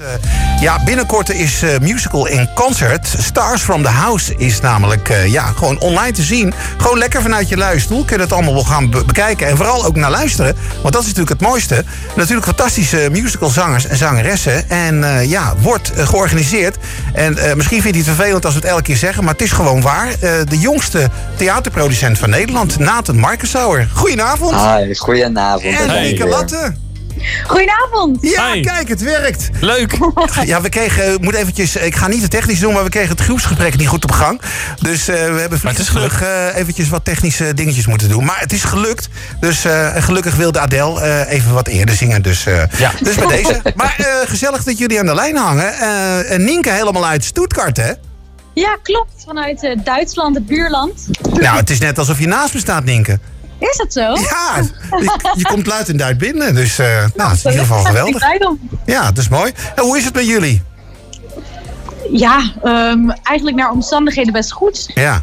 Uh, ja, binnenkort is uh, musical in concert. Stars from the House is namelijk uh, ja, gewoon online te zien. Gewoon lekker vanuit je luistoel kun je het allemaal wel gaan be bekijken. En vooral ook naar luisteren. Want dat is natuurlijk het mooiste. Natuurlijk fantastische musicalzangers en zangeressen. En ja, wordt georganiseerd. En misschien vindt hij het vervelend als we het elke keer zeggen. Maar het is gewoon waar. de jongste theaterproducent van Nederland, Nathan Markensauer. Goedenavond. Hi, goedenavond. En Nieke Latte. Goedenavond. Ja, kijk, het werkt. Leuk. Ja, we kregen, moet eventjes, ik ga niet het technisch doen, maar we kregen het groepsgesprek niet goed op gang. Dus uh, we hebben vlug uh, eventjes wat technische dingetjes moeten doen. Maar het is gelukt. Dus uh, gelukkig wilde Adele even wat eerder zingen. Dus, ja. dus bij deze. Maar gezellig dat jullie aan de lijn hangen. en Nienke helemaal uit Stuttgart, hè? Ja, klopt. Vanuit Duitsland, het buurland. Nou, het is net alsof je naast me staat, Nienke. Is dat zo? Ja, je, je komt luid en duid binnen. Dus uh, nou, het is in ieder geval geweldig. Ja, dat is mooi. En hoe is het met jullie? Ja, um, eigenlijk naar omstandigheden best goed. Ja.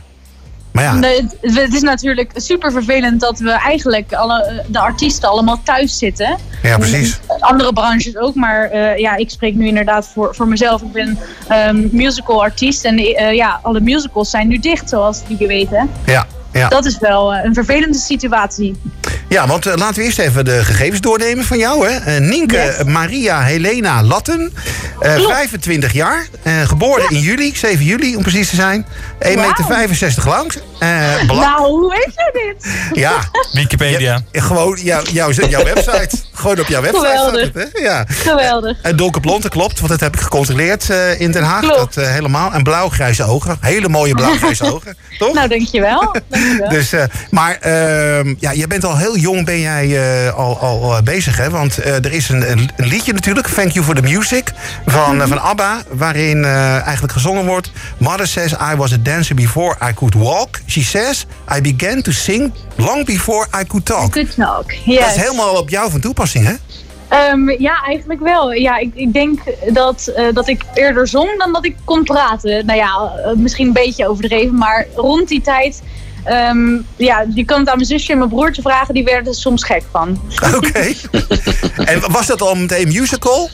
Maar ja. Het, het is natuurlijk super vervelend dat we eigenlijk alle, de artiesten allemaal thuis zitten. Ja, precies. Andere branches ook, maar uh, ja, ik spreek nu inderdaad voor, voor mezelf. Ik ben um, musical artiest en uh, ja, alle musicals zijn nu dicht, zoals jullie weten. Ja. Ja. Dat is wel uh, een vervelende situatie. Ja, want uh, laten we eerst even de gegevens doornemen van jou. Hè? Uh, Nienke yes. Maria Helena Latten, 25 jaar, geboren ja. in juli, 7 juli om precies te zijn. 1,65 wow. meter 65 lang. nou, hoe weet je dit? Ja, Wikipedia. Ja, gewoon jou, jou, jouw website. Gewoon op jouw website. Geweldig. Het, hè? Ja. Geweldig. En donkerblond, dat klopt, want dat heb ik gecontroleerd in Den Haag. Klopt. Dat helemaal. En blauw-grijze ogen. Hele mooie blauw-grijze ogen, toch? Nou, dankjewel. dankjewel. Dus, uh, maar uh, ja, je bent al heel jong ben jij uh, al, al bezig, hè? Want er is een, een, liedje natuurlijk, Thank You for the Music, van, mm -hmm. van ABBA, waarin eigenlijk gezongen wordt: Mother says I was a dancer before I could walk. She says I began to sing long before I could talk. Could talk, yes. Dat is helemaal op jou van toepassing, hè? Um, ja, eigenlijk wel. Ja, ik, ik denk dat, uh, dat ik eerder zong dan dat ik kon praten. Nou ja, misschien een beetje overdreven, maar rond die tijd Um, ja, je kan het aan mijn zusje en mijn broertje vragen, die werden er soms gek van. Oké. Okay. en was dat al meteen musical?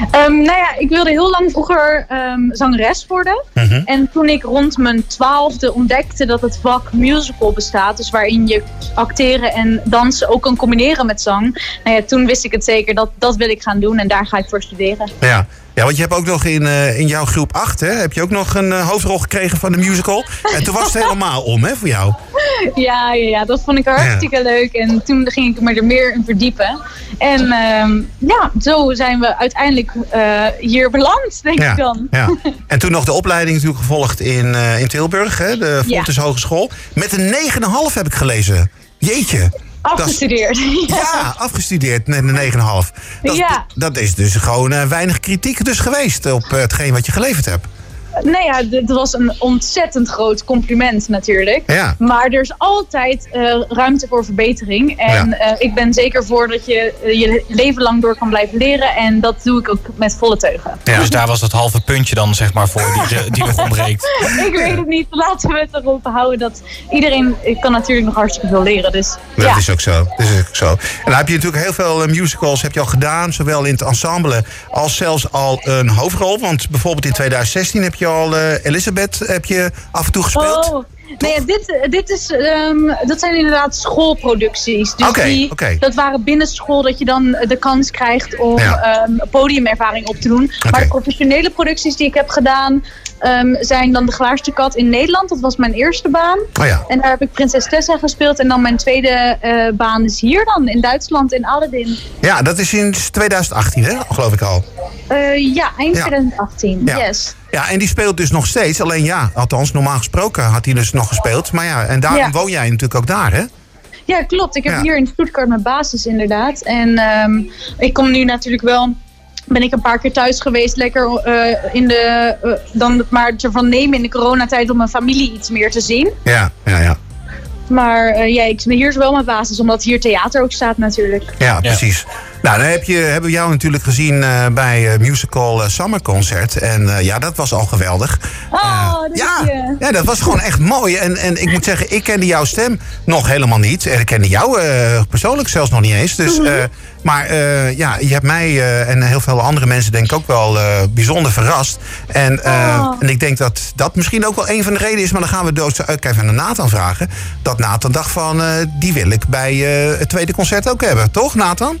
Um, nou ja, ik wilde heel lang vroeger um, zangeres worden. Mhm. En toen ik rond mijn twaalfde ontdekte dat het vak musical bestaat, dus waarin je acteren en dansen ook kan combineren met zang, nou ja, toen wist ik het zeker dat dat wil ik gaan doen en daar ga ik voor studeren. Ja. Ja, want je hebt ook nog in, uh, in jouw groep 8, hè, heb je ook nog een uh, hoofdrol gekregen van de musical. En toen was het helemaal om, hè, voor jou. Ja, ja, ja dat vond ik hartstikke ja. leuk. En toen ging ik me er meer in verdiepen. En uh, ja, zo zijn we uiteindelijk uh, hier beland, denk ja, ik dan. Ja. En toen nog de opleiding natuurlijk gevolgd in, in Tilburg, hè, de Fontes. Hogeschool. Met een 9,5 heb ik gelezen. Jeetje. Afgestudeerd. Dat, ja. afgestudeerd met een 9,5. Dat, ja. dat is dus gewoon uh, weinig kritiek dus geweest op uh, hetgeen wat je geleverd hebt. Nee, ja, dat was een ontzettend groot compliment natuurlijk. Ja. Maar er is altijd uh, ruimte voor verbetering. En ja. uh, ik ben zeker voor dat je uh, je leven lang door kan blijven leren. En dat doe ik ook met volle teugen. Ja, dus daar was dat halve puntje dan zeg maar voor die, die nog ontbreekt. ik weet het niet. Laten we het erop houden dat iedereen kan natuurlijk nog hartstikke veel leren. Dus, dat ja. is ook zo. Dat is ook zo. En dan heb je natuurlijk heel veel musicals heb je al gedaan. Zowel in het ensemble als zelfs al een hoofdrol. Want bijvoorbeeld in 2016 heb je al uh, Elisabeth heb je af en toe gespeeld. Oh. Nee, dit, dit is, um, dat zijn inderdaad schoolproducties. Dus okay, die, okay. dat waren binnen school dat je dan de kans krijgt om ja. um, podiumervaring op te doen. Okay. Maar de professionele producties die ik heb gedaan, um, zijn dan de Glaarste Kat in Nederland. Dat was mijn eerste baan. Oh ja. En daar heb ik Prinses Tessa gespeeld. En dan mijn tweede uh, baan is hier dan, in Duitsland, in Aladdin. Ja, dat is sinds 2018, hè? geloof ik al. Uh, ja, eind ja. 2018, ja. yes. Ja, en die speelt dus nog steeds. Alleen ja, althans, normaal gesproken had hij dus nog gespeeld. Maar ja, en daarom Ja. woon jij natuurlijk ook daar, hè? Ja, klopt. Ik heb Ja. hier in Stuttgart mijn basis inderdaad. En ehm, ik kom nu natuurlijk wel... Ben ik een paar keer thuis geweest, lekker eh, in de... eh, dan het maar ervan nemen in de coronatijd om mijn familie iets meer te zien. Ja, ja, ja. Maar eh, ja, ik, hier is wel mijn basis, omdat hier theater ook staat natuurlijk. Ja, precies. Nou, dan heb je, hebben we jou natuurlijk gezien uh, bij uh, Musical uh, Summer Concert. En ja, dat was al geweldig. Oh, dat ja, ja, dat was gewoon echt mooi. En, en ik moet zeggen, ik kende jouw stem nog helemaal niet. En ik kende jou persoonlijk zelfs nog niet eens. Dus, -hmm. maar ja, je hebt mij en heel veel andere mensen denk ik ook wel bijzonder verrast. En, oh. en ik denk dat dat misschien ook wel een van de redenen is. Maar dan gaan we dood even naar Nathan vragen. Dat Nathan dacht van, die wil ik bij het tweede concert ook hebben. Toch, Nathan?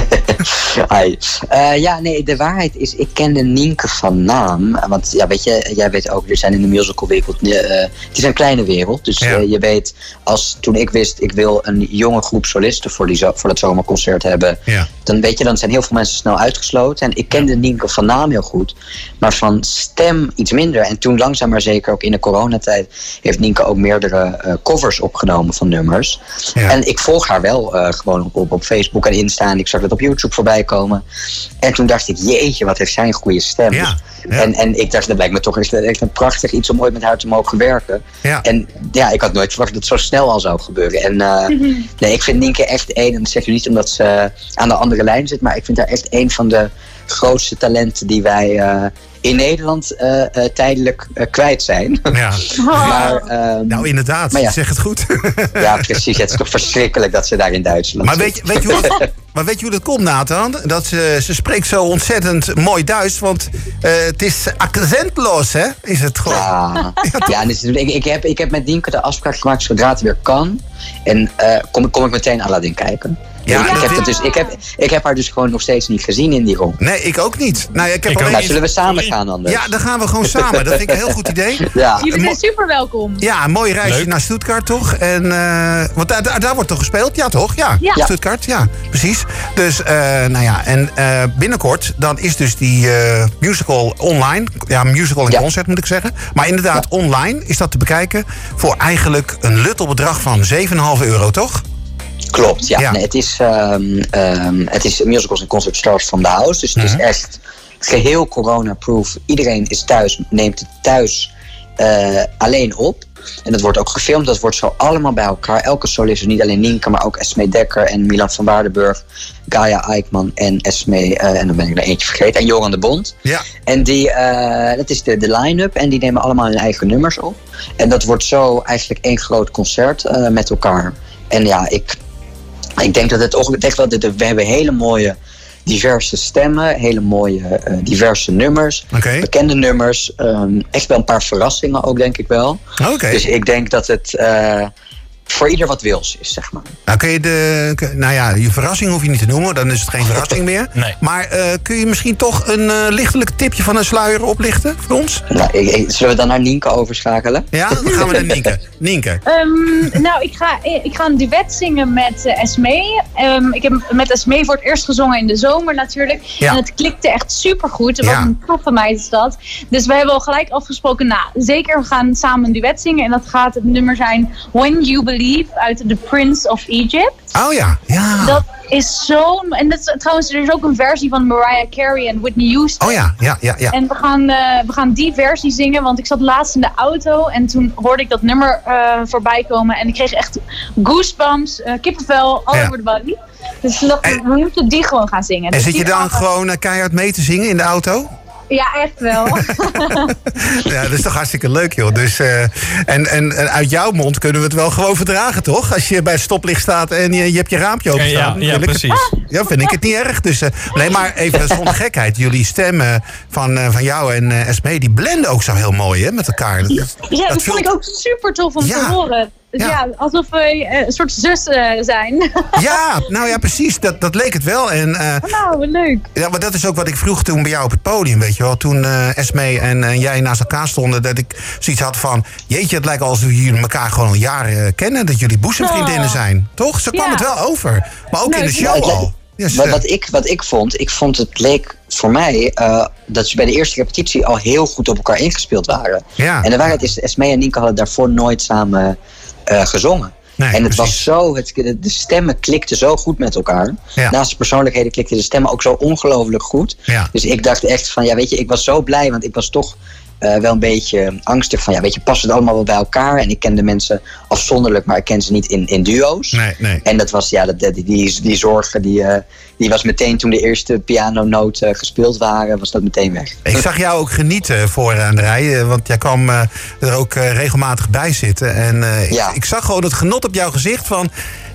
Hi. Uh, ja, nee, de waarheid is, ik kende Nienke van naam. Want ja, weet je, jij weet ook, we zijn in de musicalwereld. Uh, het is een kleine wereld. Dus ja. uh, je weet, als toen ik wist, ik wil een jonge groep solisten voor, die, voor dat zomerconcert hebben. Ja. Dan weet je, dan zijn heel veel mensen snel uitgesloten. En ik kende Nienke van naam heel goed. Maar van stem iets minder. En toen langzaam maar zeker, ook in de coronatijd, heeft Nienke ook meerdere covers opgenomen van nummers. Ja. En ik volg haar wel gewoon op, op Facebook en Insta. En ik zag het op YouTube voorbij komen. En toen dacht ik, jeetje, wat heeft zij een goede stem. Ja, ja. En, en ik dacht, dat lijkt me toch echt, echt een prachtig iets om ooit met haar te mogen werken. Ja. En ja, ik had nooit verwacht dat het zo snel al zou gebeuren. En uh, nee, ik vind Nienke echt één, en dat zeg je niet omdat ze aan de andere lijn zit, maar ik vind haar echt een van de grootste talenten die wij uh, in Nederland uh, uh, tijdelijk kwijt zijn. Ja. maar, uh, nou, inderdaad, maar ja. je zegt het goed. ja, precies. Het is toch verschrikkelijk dat ze daar in Duitsland maar weet, je, weet, je hoe maar weet je hoe dat komt, Nathan? Dat ze, ze spreekt zo ontzettend mooi Duits, want het is accentloos, hè? Is het gewoon. Ja, ja, ja dus, ik, ik, heb, ik heb met Dienke de afspraak gemaakt zodra het weer kan. En kom, kom ik meteen Aladdin kijken. Ja, ik, heb het dus, ik, heb, ik heb haar dus gewoon nog steeds niet gezien in die rol. Nee, ik ook niet. Nou, ik heb Ik alleen... Nou, zullen we samen gaan anders? Ja, dan gaan we gewoon samen. Dat vind ik een heel goed idee. Ja. Jullie zijn super welkom. Ja, een mooi reisje Leuk. naar Stuttgart, toch? En, eh, want daar, daar, daar wordt toch gespeeld? Ja, toch? Ja, Ja. Stuttgart, ja, precies. Dus, eh, nou ja, en eh, binnenkort dan is dus die eh, musical online. Ja, musical en Ja. concert moet ik zeggen. Maar inderdaad, online is dat te bekijken voor eigenlijk een luttel bedrag van 7,5 euro, toch? Klopt, ja. Ja. Nee, het, is, ehm, het is musicals en concert stars from the house. Dus het Mhm. is echt geheel corona-proof. Iedereen is thuis, neemt het thuis eh, alleen op. En dat wordt ook gefilmd. Dat wordt zo allemaal bij elkaar. Elke solist, dus niet alleen Nienke, maar ook Esme Dekker en Milan van Waardenburg. Gaia Eikman en Esme, eh, en dan ben ik er eentje vergeten. En Joran de Bond. Ja. En die, eh, dat is de, de line-up. En die nemen allemaal hun eigen nummers op. En dat wordt zo eigenlijk één groot concert met elkaar. En ja, ik, ik denk dat het ook echt wel. dat We hebben hele mooie, diverse stemmen. Hele mooie, eh, diverse nummers. Oké. Bekende nummers. ehm, echt wel een paar verrassingen ook, denk ik wel. Oké. Dus ik denk dat het eh, voor ieder wat wils is, zeg maar. Nou, kun je de. Nou ja, je verrassing hoef je niet te noemen, dan is het geen verrassing meer. Nee. Maar eh, kun je misschien toch een eh, lichtelijk tipje van een sluier oplichten voor ons? Nou, ik, ik- zullen we dan naar Nienke overschakelen? Ja, dan gaan we naar Nienke. Nienke. Ehm, nou, ik ga, ik ga een duet zingen met eh, Esmee. Ehm, ik heb met Esmee voor het eerst gezongen in de zomer natuurlijk. Ja. En het klikte echt supergoed. Wat Ja. een toffe meid is dat. Dus we hebben al gelijk afgesproken, nou, zeker we gaan samen een duet zingen. En dat gaat het nummer zijn When You Believe uit The Prince of Egypt. Oh ja, ja. Dat is zo... En dat is, trouwens, er is ook een versie van Mariah Carey en Whitney Houston. Oh ja, ja, ja, ja. En we gaan, eh, we gaan die versie zingen, want ik zat laatst in de auto en toen hoorde ik dat nummer eh, voorbij komen. En ik kreeg echt goosebumps, eh, kippenvel, all Ja. over the body. Dus we dachten, En- we moeten die gewoon gaan zingen. En Dus zit je dan gaan gewoon keihard mee te zingen in de auto? Ja, echt wel. Ja, dat is toch hartstikke leuk, joh. Dus, eh, en, en, en uit jouw mond kunnen we het wel gewoon verdragen, toch? Als je bij het stoplicht staat en je, je hebt je raampje open Ja, ja, staan. ja, precies. Ja, vind ik het niet erg. Dus, nee, maar even zonder gekheid. Jullie stemmen van, eh, van jou en eh Esmee, die blenden ook zo heel mooi hè, met elkaar. Dat, ja, dat, vond vult- ik ook super tof om Ja. te horen. Dus Ja. ja, alsof we eh, een soort zussen zijn. Ja, nou ja, precies. Dat, dat leek het wel. En, eh, nou, wat leuk. Ja, maar dat is ook wat ik vroeg toen bij jou op het podium, weet je wel. Toen eh Esmee en eh, jij naast elkaar stonden, dat ik zoiets had van... Jeetje, het lijkt alsof jullie elkaar gewoon al jaren eh, kennen. Dat jullie boezemvriendinnen Oh. zijn. Toch? Zo kwam Ja. het wel over. Maar ook Nee, in de show al. Wat, eh, wat, ik, wat ik vond, ik vond het leek voor mij eh, dat ze bij de eerste repetitie al heel goed op elkaar ingespeeld waren. ja. En de waarheid is, Esmee en Nienke hadden daarvoor nooit samen eh, gezongen. Nee, en het precies. was zo, het, de, de stemmen klikten zo goed met elkaar. Ja. Naast de persoonlijkheden klikten de stemmen ook zo ongelooflijk goed. Ja. Dus ik dacht echt van, ja weet je, ik was zo blij, want ik was toch eh, wel een beetje angstig van, ja, weet je, past het allemaal wel bij elkaar? En ik ken de mensen afzonderlijk, maar ik ken ze niet in, in duo's. Nee, nee. En dat was, ja, dat, die, die, die zorgen, die, eh, die was meteen toen de eerste pianonoten gespeeld waren, was dat meteen weg. Ik zag jou ook genieten voor aan de rij, eh, want jij kwam eh, er ook eh, regelmatig bij zitten. En eh, ik, Ja. ik zag gewoon het genot op jouw gezicht van...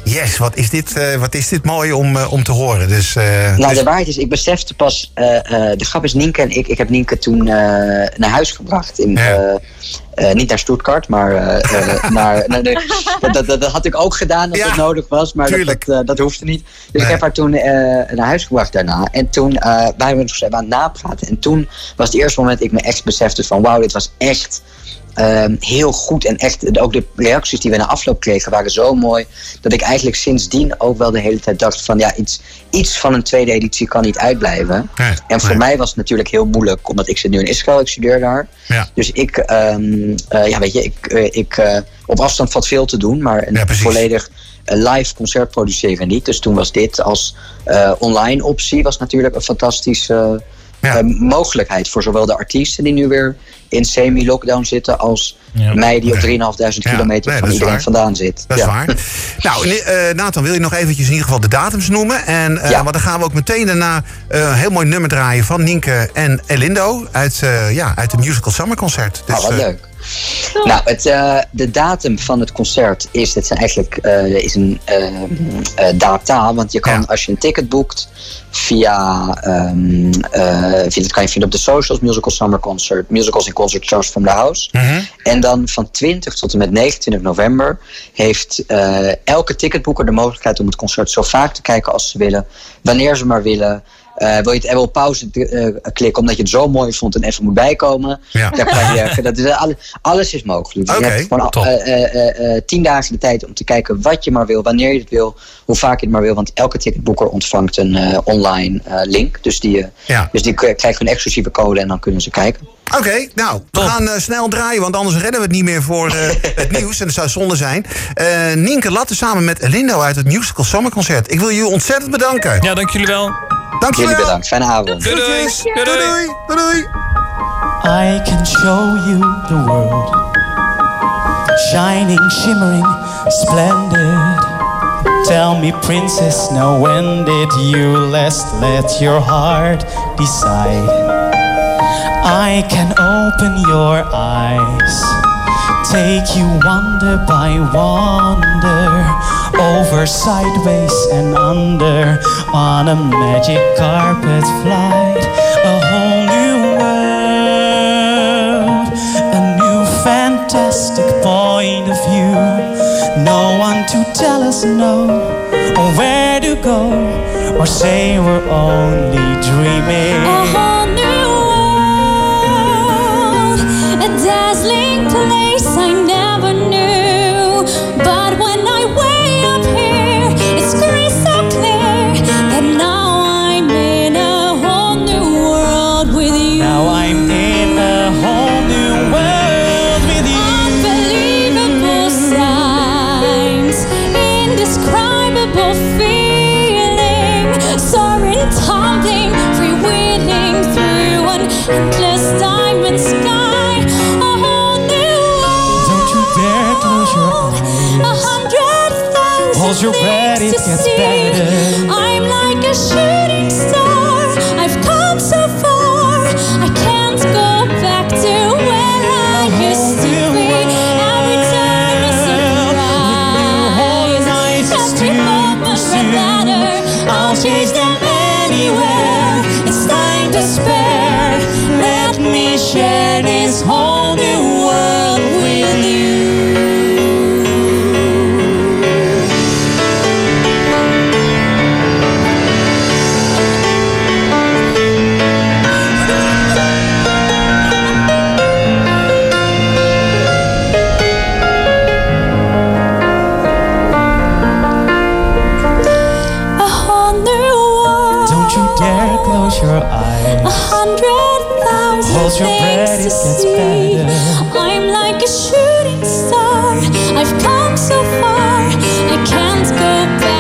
Yes, wat is dit, eh, wat is dit mooi om, eh, om te horen. Dus, eh, Nou, dus- de waarheid is, ik besefte pas, de grap is Nienke en ik, ik heb Nienke toen naar huis gebracht. In, Ja. niet naar Stuttgart, maar naar, naar de, dat, dat, dat had ik ook gedaan als Ja, het nodig was, maar dat, tuurlijk. dat, dat hoefde niet. Dus Nee. ik heb haar toen naar huis gebracht daarna. En toen eh waren we aan het napraten. En toen was het eerste moment dat ik me echt besefte van, wauw, dit was echt... ehm, heel goed en echt, ook de reacties die we na afloop kregen waren zo mooi. Dat ik eigenlijk sindsdien ook wel de hele tijd dacht van ja, iets, iets van een tweede editie kan niet uitblijven. Nee, en voor nee. mij was het natuurlijk heel moeilijk, omdat ik zit nu in Israël, ik studeer daar. Ja. Dus ik, ehm, eh, ja weet je, ik, eh, ik eh, op afstand valt veel te doen, maar een Ja, volledig live concert produceren niet. Dus toen was dit als online optie was natuurlijk een fantastische Ja. mogelijkheid voor zowel de artiesten die nu weer in semi-lockdown zitten, als Ja. mij die op Ja. 3.500 Ja, kilometer nee, van iedereen vandaan zit. Dat is waar. Nou, eh, Nathan, wil je nog eventjes in ieder geval de datums noemen? En, eh. Want dan gaan we ook meteen daarna eh, een heel mooi nummer draaien van Nienke en Elindo uit, ja, uit de Musical Summer Concert. Dus, oh, wat leuk. Nou, het, eh, de datum van het concert is, het zijn eigenlijk, eh, is een eh, data. Want je kan, Ja. als je een ticket boekt via, ehm eh, via, dat kan je vinden op de socials, Musical Summer Concert, Musicals en Concert Shows from the House. mhm. En dan van 20 tot en met 29 november heeft eh, elke ticketboeker de mogelijkheid om het concert zo vaak te kijken als ze willen, wanneer ze maar willen. Eh, wil je het even op pauze eh, klikken omdat je het zo mooi vond en even moet bijkomen? Ja. Daar kan je, dat is, alle- alles is mogelijk. Dus Oké, je hebt gewoon eh, eh, eh, eh, tien dagen de tijd om te kijken wat je maar wil, wanneer je het wil, hoe vaak je het maar wil. Want elke ticketboeker ontvangt een eh, online eh, link. Dus die, eh, Ja. dus die krijgen een exclusieve code en dan kunnen ze kijken. Oké, nou, we Top. gaan eh, snel draaien, want anders redden we het niet meer voor eh, het nieuws. En dat zou zonde zijn. Eh Nienke Latte samen met Elindo uit het Musical Summer Concert. Ik wil jullie ontzettend bedanken. Ja, dank jullie wel. Dankjewel. Jullie bedankt. Fijne avond. Doei doei. Groetjes. Doei, doei. doei, doei, doei. I can show you the world. Shining, shimmering, splendid. Tell me, princess, now when did you last let your heart decide? I can open your eyes, take you wonder by wonder, over, sideways, and under, on a magic carpet flight, a whole new world, a new fantastic point of view. No one to tell us no, or where to go, or say we're only dreaming. A whole new world, a dazzling thousand your things it gets see. better. I'm like a shooting star. I've come so far. I can't go back to where I used to be. Every is a surprise. Every moment a matter. I'll chase them anywhere. It's time to spare. Let me share this whole your A hundred thousand Hold your breath, things it to gets see. better. I'm like a shooting star. I've come so far. I can't go back